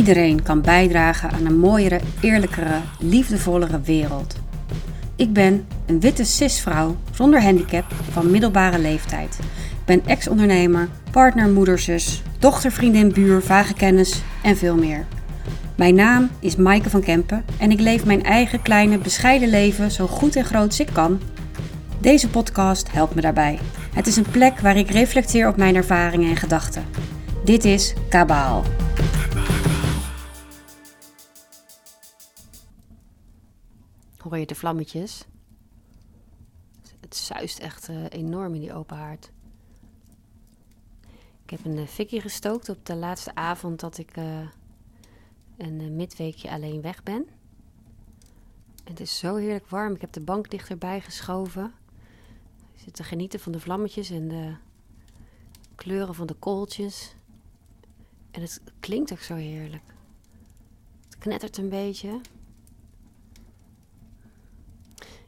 Iedereen kan bijdragen aan een mooiere, eerlijkere, liefdevollere wereld. Ik ben een witte cisvrouw zonder handicap van middelbare leeftijd. Ik ben ex-ondernemer, partner, moederzus, dochter, vriendin, buur, vage kennis en veel meer. Mijn naam is Maaike van Kempen en ik leef mijn eigen kleine, bescheiden leven zo goed en groot als ik kan. Deze podcast helpt me daarbij. Het is een plek waar ik reflecteer op mijn ervaringen en gedachten. Dit is Kabaal. Hoor je de vlammetjes? Het zuist echt eh, enorm in die open haard. Ik heb een uh, fikkie gestookt op de laatste avond dat ik uh, een midweekje alleen weg ben. En het is zo heerlijk warm. Ik heb de bank dichterbij geschoven. Ik zit te genieten van de vlammetjes en de kleuren van de kooltjes. En het klinkt ook zo heerlijk. Het knettert een beetje.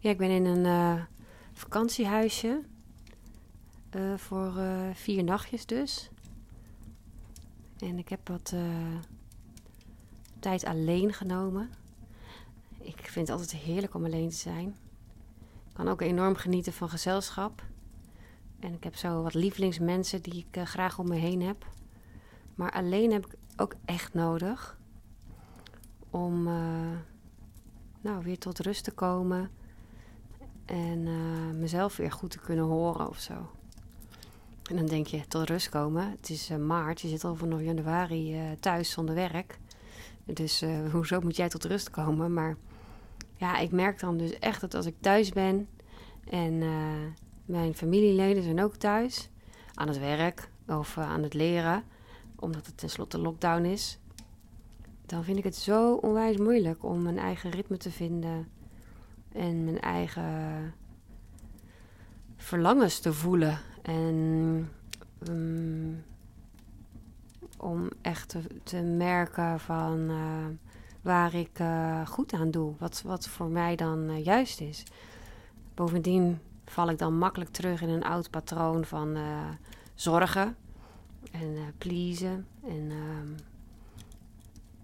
Ja, ik ben in een uh, vakantiehuisje. Uh, voor uh, vier nachtjes dus. En ik heb wat tijd alleen genomen. Ik vind het altijd heerlijk om alleen te zijn. Ik kan ook enorm genieten van gezelschap. En ik heb zo wat lievelingsmensen die ik graag om me heen heb. Maar alleen heb ik ook echt nodig om nou, weer tot rust te komen en uh, mezelf weer goed te kunnen horen of zo. En dan denk je, tot rust komen. Het is uh, maart, je zit al vanaf januari uh, thuis zonder werk. Dus hoezo moet jij tot rust komen? Maar ja, ik merk dan dus echt dat als ik thuis ben... en mijn familieleden zijn ook thuis... aan het werk of aan het leren... omdat het tenslotte lockdown is... dan vind ik het zo onwijs moeilijk om mijn eigen ritme te vinden en mijn eigen verlangens te voelen. En um, om echt te, merken van uh, waar ik uh, goed aan doe. Wat, wat voor mij dan uh, juist is. Bovendien val ik dan makkelijk terug in een oud patroon van zorgen en pleasen. En ehm,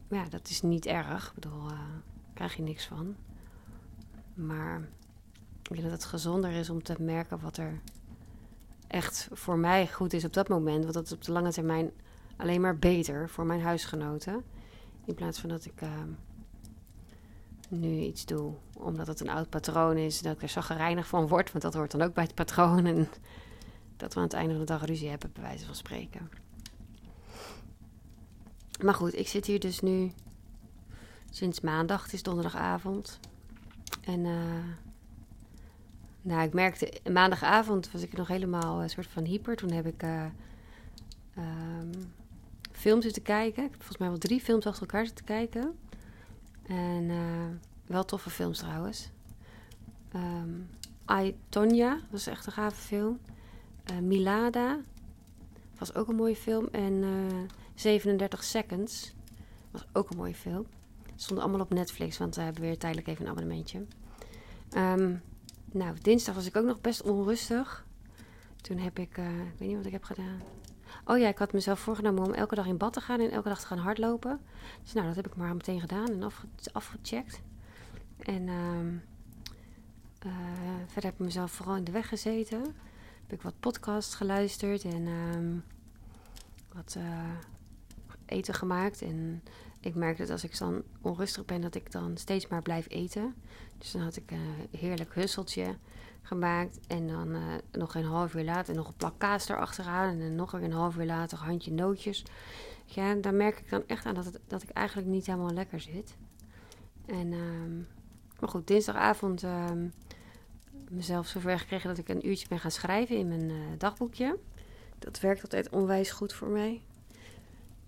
ja, dat is niet erg. Ik bedoel, daar krijg je niks van. Maar ik denk dat het gezonder is om te merken wat er echt voor mij goed is op dat moment. Want dat is op de lange termijn alleen maar beter voor mijn huisgenoten. In plaats van dat ik uh, nu iets doe omdat het een oud patroon is. Dat ik er zaggerijnig van word, want dat hoort dan ook bij het patroon. En dat we aan het einde van de dag ruzie hebben, bij wijze van spreken. Maar goed, ik zit hier dus nu sinds maandag. Het is donderdagavond. En uh, nou, ik merkte, maandagavond was ik nog helemaal een soort van hyper. Toen heb ik uh, um, films zitten kijken. Ik heb volgens mij wel drie films achter elkaar zitten kijken. En wel toffe films trouwens. Um, I, Tonya was echt een gave film. Milada was ook een mooie film. En 37 Seconds was ook een mooie film stonden allemaal op Netflix, want we hebben weer tijdelijk even een abonnementje. Um, nou, dinsdag was ik ook nog best onrustig. Toen heb ik, uh, ik weet niet wat ik heb gedaan. Oh ja, ik had mezelf voorgenomen om elke dag in bad te gaan en elke dag te gaan hardlopen. Dus nou, dat heb ik maar meteen gedaan en afge afgecheckt. En um, verder heb ik mezelf vooral in de weg gezeten. Heb ik wat podcasts geluisterd en um, wat uh, eten gemaakt. En ik merk dat als ik dan onrustig ben, dat ik dan steeds maar blijf eten. Dus dan had ik een heerlijk husseltje gemaakt. En dan uh, nog een half uur later nog een plak kaas erachteraan. En dan nog een half uur later handje nootjes. Ja, daar merk ik dan echt aan dat, dat ik eigenlijk niet helemaal lekker zit. En, um, maar goed, dinsdagavond um, mezelf zover gekregen dat ik een uurtje ben gaan schrijven in mijn uh, dagboekje. Dat werkt altijd onwijs goed voor mij.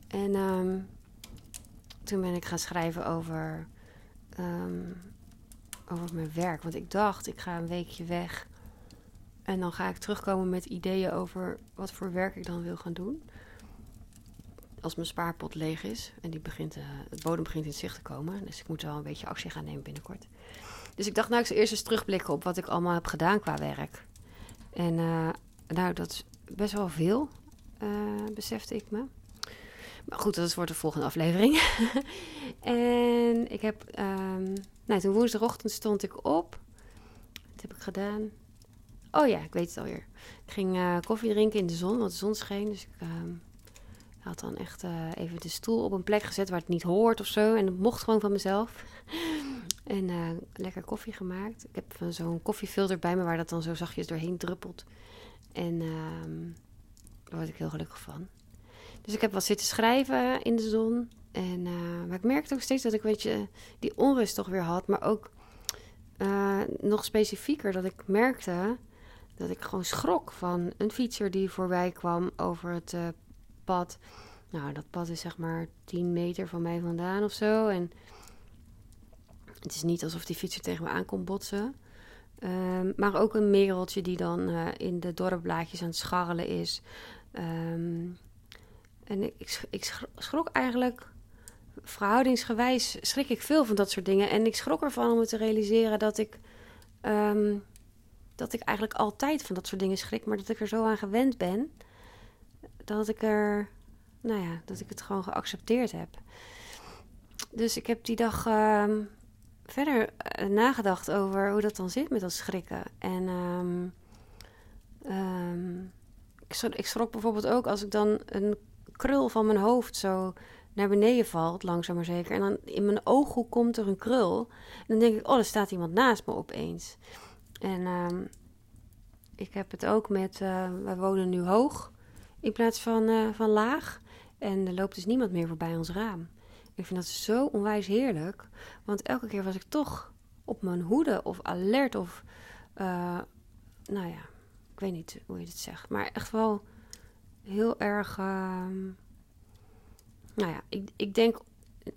En um, toen ben ik gaan schrijven over, um, over mijn werk. Want ik dacht, ik ga een weekje weg. En dan ga ik terugkomen met ideeën over wat voor werk ik dan wil gaan doen. Als mijn spaarpot leeg is en die begint, het bodem begint in zicht te komen. Dus ik moet wel een beetje actie gaan nemen binnenkort. Dus ik dacht, nou, ik zal eerst eens terugblikken op wat ik allemaal heb gedaan qua werk. En uh, nou, dat is best wel veel, uh, besefte ik me. Maar goed, dat wordt de volgende aflevering. en ik heb... ehm, nou, toen woensdagochtend stond ik op. Wat heb ik gedaan? Oh ja, ik weet het alweer. Ik ging eh, koffie drinken in de zon, want de zon scheen. Dus ik ehm, had dan echt eh, even de stoel op een plek gezet waar het niet hoort of zo. En dat mocht gewoon van mezelf. en eh, lekker koffie gemaakt. Ik heb van zo'n koffiefilter bij me waar dat dan zo zachtjes doorheen druppelt. En ehm, daar word ik heel gelukkig van. Dus ik heb wat zitten schrijven in de zon. En, eh, maar ik merkte ook steeds dat ik een beetje die onrust toch weer had. Maar ook eh, nog specifieker dat ik merkte dat ik gewoon schrok van een fietser die voorbij kwam over het eh, pad. Nou, dat pad is zeg maar 10 meter van mij vandaan of zo. En het is niet alsof die fietser tegen me aan komt botsen. Ehm, maar ook een mereltje die dan in de dorpblaadjes aan het scharrelen is. Ehm, en ik, ik, sch- ik sch- schrok eigenlijk, verhoudingsgewijs schrik ik veel van dat soort dingen. En ik schrok ervan om me te realiseren dat ik, ehm, dat ik eigenlijk altijd van dat soort dingen schrik. Maar dat ik er zo aan gewend ben, dat ik er, nou ja, dat ik het gewoon geaccepteerd heb. Dus ik heb die dag ehm, verder eh, nagedacht over hoe dat dan zit met dat schrikken. En ehm, ik schrok bijvoorbeeld ook als ik dan een krul van mijn hoofd zo naar beneden valt, langzaam maar zeker. En dan in mijn ooghoek komt er een krul. En dan denk ik, oh, er staat iemand naast me opeens. En ehm, ik heb het ook met, eh, wij wonen nu hoog in plaats van, eh, van laag. En er loopt dus niemand meer voorbij ons raam. Ik vind dat zo onwijs heerlijk. Want elke keer was ik toch op mijn hoede of alert of... eh, nou ja, ik weet niet hoe je dit zegt. Maar echt wel heel erg... ehm, nou ja, ik, ik denk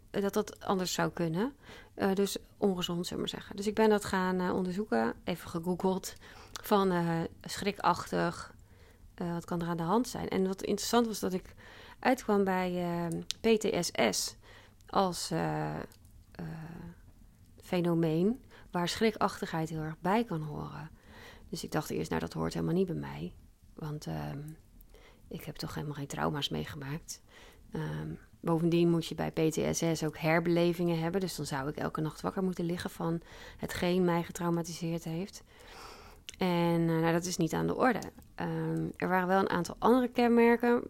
dat dat anders zou kunnen. Eh, dus ongezond, zullen maar zeggen. Dus ik ben dat gaan eh, onderzoeken. Even gegoogeld. Van eh, schrikachtig. wat kan er aan de hand zijn? En wat interessant was dat ik uitkwam bij eh, PTSS als fenomeen waar schrikachtigheid heel erg bij kan horen. Dus ik dacht eerst, nou dat hoort helemaal niet bij mij. Want ehm, ik heb toch helemaal geen trauma's meegemaakt. Ehm, bovendien moet je bij PTSS ook herbelevingen hebben. Dus dan zou ik elke nacht wakker moeten liggen van hetgeen mij getraumatiseerd heeft. En eh, nou, dat is niet aan de orde. Ehm, er waren wel een aantal andere kenmerken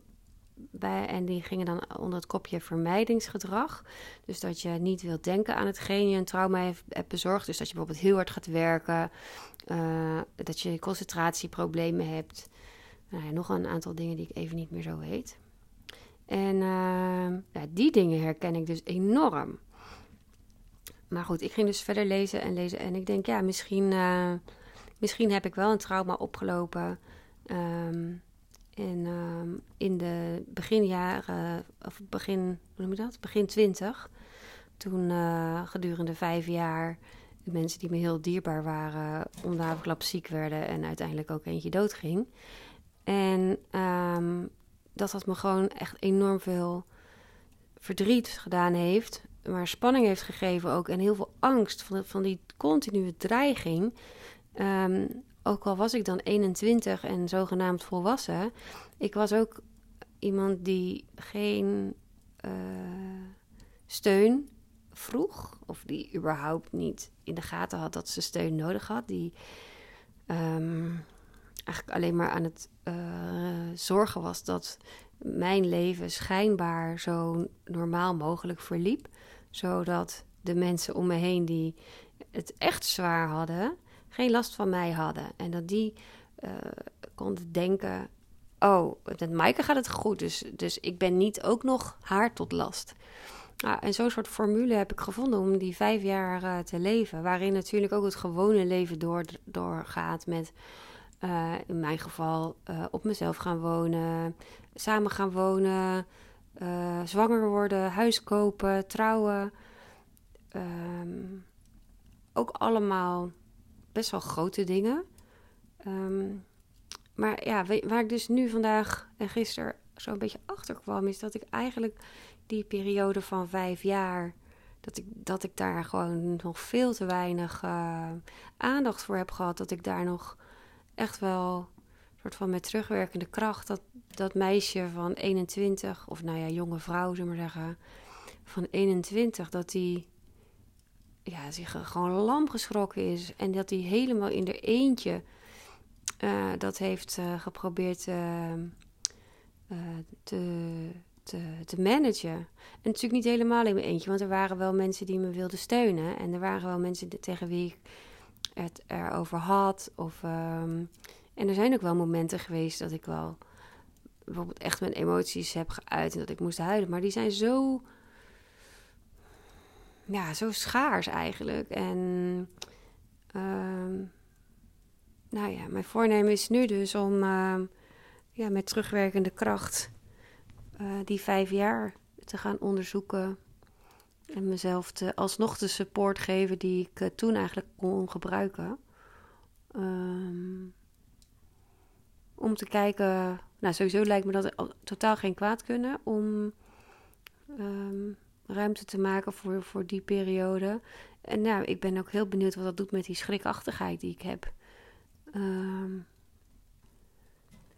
bij, en die gingen dan onder het kopje vermijdingsgedrag. Dus dat je niet wilt denken aan hetgeen je een trauma heeft, hebt bezorgd. Dus dat je bijvoorbeeld heel hard gaat werken, eh, dat je concentratieproblemen hebt. Nou ja, nog een aantal dingen die ik even niet meer zo weet. En uh, ja, die dingen herken ik dus enorm. Maar goed, ik ging dus verder lezen en lezen. En ik denk, ja, misschien, uh, misschien heb ik wel een trauma opgelopen. Um, en um, in de beginjaren, of begin, hoe noem je dat? Begin twintig. Toen uh, gedurende vijf jaar de mensen die me heel dierbaar waren, om ziek werden en uiteindelijk ook eentje doodging. En um, dat dat me gewoon echt enorm veel verdriet gedaan heeft. Maar spanning heeft gegeven ook. En heel veel angst van, van die continue dreiging. Um, ook al was ik dan 21 en zogenaamd volwassen. Ik was ook iemand die geen uh, steun vroeg. Of die überhaupt niet in de gaten had dat ze steun nodig had. Die um, eigenlijk alleen maar aan het uh, zorgen was dat mijn leven schijnbaar zo normaal mogelijk verliep. Zodat de mensen om me heen die het echt zwaar hadden, geen last van mij hadden. En dat die uh, konden denken: Oh, met Maaike gaat het goed, dus, dus ik ben niet ook nog haar tot last. Nou, en zo'n soort formule heb ik gevonden om die vijf jaar te leven. Waarin natuurlijk ook het gewone leven door, doorgaat met. Uh, in mijn geval uh, op mezelf gaan wonen, samen gaan wonen, uh, zwanger worden, huis kopen, trouwen. Um, ook allemaal best wel grote dingen. Um, maar ja, waar ik dus nu vandaag en gisteren zo'n beetje achter kwam, is dat ik eigenlijk die periode van vijf jaar. Dat ik, dat ik daar gewoon nog veel te weinig aandacht voor heb gehad. Dat ik daar nog echt wel soort van met terugwerkende kracht, dat, dat meisje van 21, of nou ja, jonge vrouw, zullen we maar zeggen, van 21, dat die ja, zich gewoon lam geschrokken is. En dat hij helemaal in de eentje uh, dat heeft uh, geprobeerd uh, te, te, te, managen. En natuurlijk niet helemaal in mijn eentje, want er waren wel mensen die me wilden steunen. En er waren wel mensen tegen wie ik het erover had. Of, um, en er zijn ook wel momenten geweest dat ik wel bijvoorbeeld echt mijn emoties heb geuit en dat ik moest huilen. Maar die zijn zo ja, zo schaars eigenlijk. En uh, nou ja, mijn voornemen is nu dus om uh, ja, met terugwerkende kracht uh, die vijf jaar te gaan onderzoeken. En mezelf alsnog de support geven die ik uh, toen eigenlijk kon gebruiken. Um, om te kijken, nou sowieso lijkt me dat totaal geen kwaad kunnen om um, ruimte te maken voor, voor die periode. En nou, ik ben ook heel benieuwd wat dat doet met die schrikachtigheid die ik heb. Um,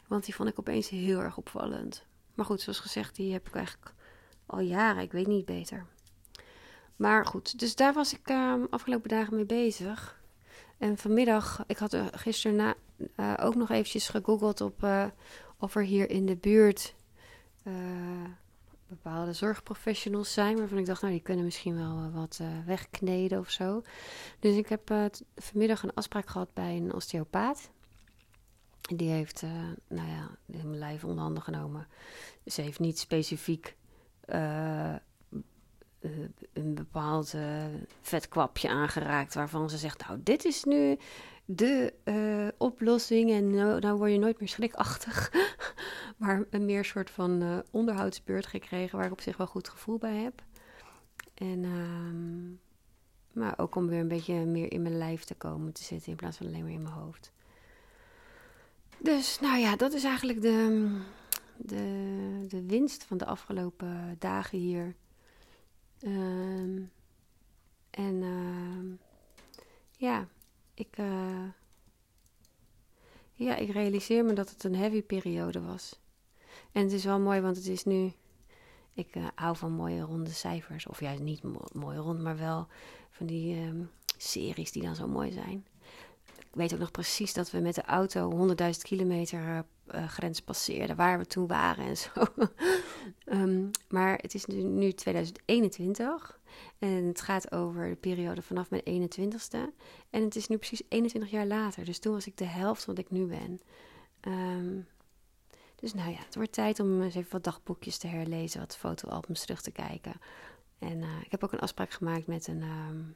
want die vond ik opeens heel erg opvallend. Maar goed, zoals gezegd, die heb ik eigenlijk al jaren. Ik weet niet beter. Maar goed, dus daar was ik um, afgelopen dagen mee bezig. En vanmiddag, ik had gisteren na, uh, ook nog eventjes gegoogeld op uh, of er hier in de buurt bepaalde zorgprofessionals zijn, waarvan ik dacht, nou, die kunnen misschien wel wat wegkneden of zo. Dus ik heb vanmiddag een afspraak gehad bij een osteopaat. Die heeft, nou ja, mijn lijf onder handen genomen. Ze heeft niet specifiek een bepaald vetkwapje aangeraakt waarvan ze zegt, nou, dit is nu de uh, oplossing en nou, nou, word je nooit meer schrikachtig. maar een meer soort van onderhoudsbeurt gekregen waar ik op zich wel goed gevoel bij heb. En, uh, maar ook om weer een beetje meer in mijn lijf te komen te zitten in plaats van alleen maar in mijn hoofd. Dus nou ja, dat is eigenlijk de, de, de winst van de afgelopen dagen hier. Um, en uh, ja, ik, uh, ja, ik realiseer me dat het een heavy periode was. En het is wel mooi, want het is nu. Ik uh, hou van mooie ronde cijfers. Of juist niet mo mooi rond, maar wel van die um, series die dan zo mooi zijn. Ik weet ook nog precies dat we met de auto 100.000 kilometer uh, uh, grens passeerden, waar we toen waren en zo. um, maar het is nu, nu 2021 en het gaat over de periode vanaf mijn 21ste. En het is nu precies 21 jaar later, dus toen was ik de helft wat ik nu ben. Um, dus nou ja, het wordt tijd om eens even wat dagboekjes te herlezen, wat fotoalbums terug te kijken. En uh, ik heb ook een afspraak gemaakt met een, um,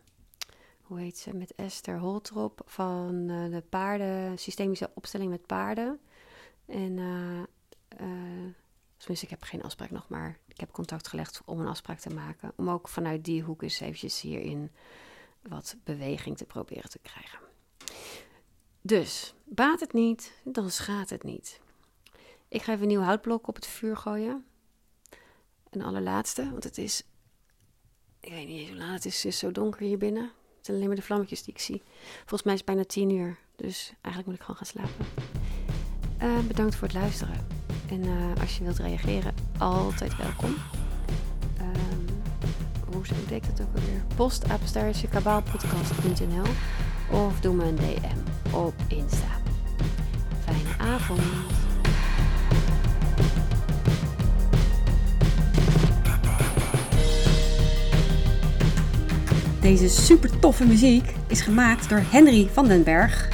hoe heet ze, met Esther Holtrop van uh, de paarden, systemische opstelling met paarden. En uh, tenminste, ik heb geen afspraak nog, maar ik heb contact gelegd om een afspraak te maken. Om ook vanuit die hoek eens eventjes hierin wat beweging te proberen te krijgen. Dus, baat het niet, dan schaadt het niet. Ik ga even een nieuw houtblok op het vuur gooien. Een allerlaatste, want het is. Ik weet niet hoe laat het is. Het is zo donker hier binnen. Het zijn alleen maar de vlammetjes die ik zie. Volgens mij is het bijna tien uur. Dus eigenlijk moet ik gewoon gaan slapen. Uh, bedankt voor het luisteren. En uh, als je wilt reageren, altijd welkom. Um, hoe deed ik dat ook alweer? Post kabaalpodcast.nl of doe me een DM op Insta. Fijne avond. Deze super toffe muziek is gemaakt door Henry van den Berg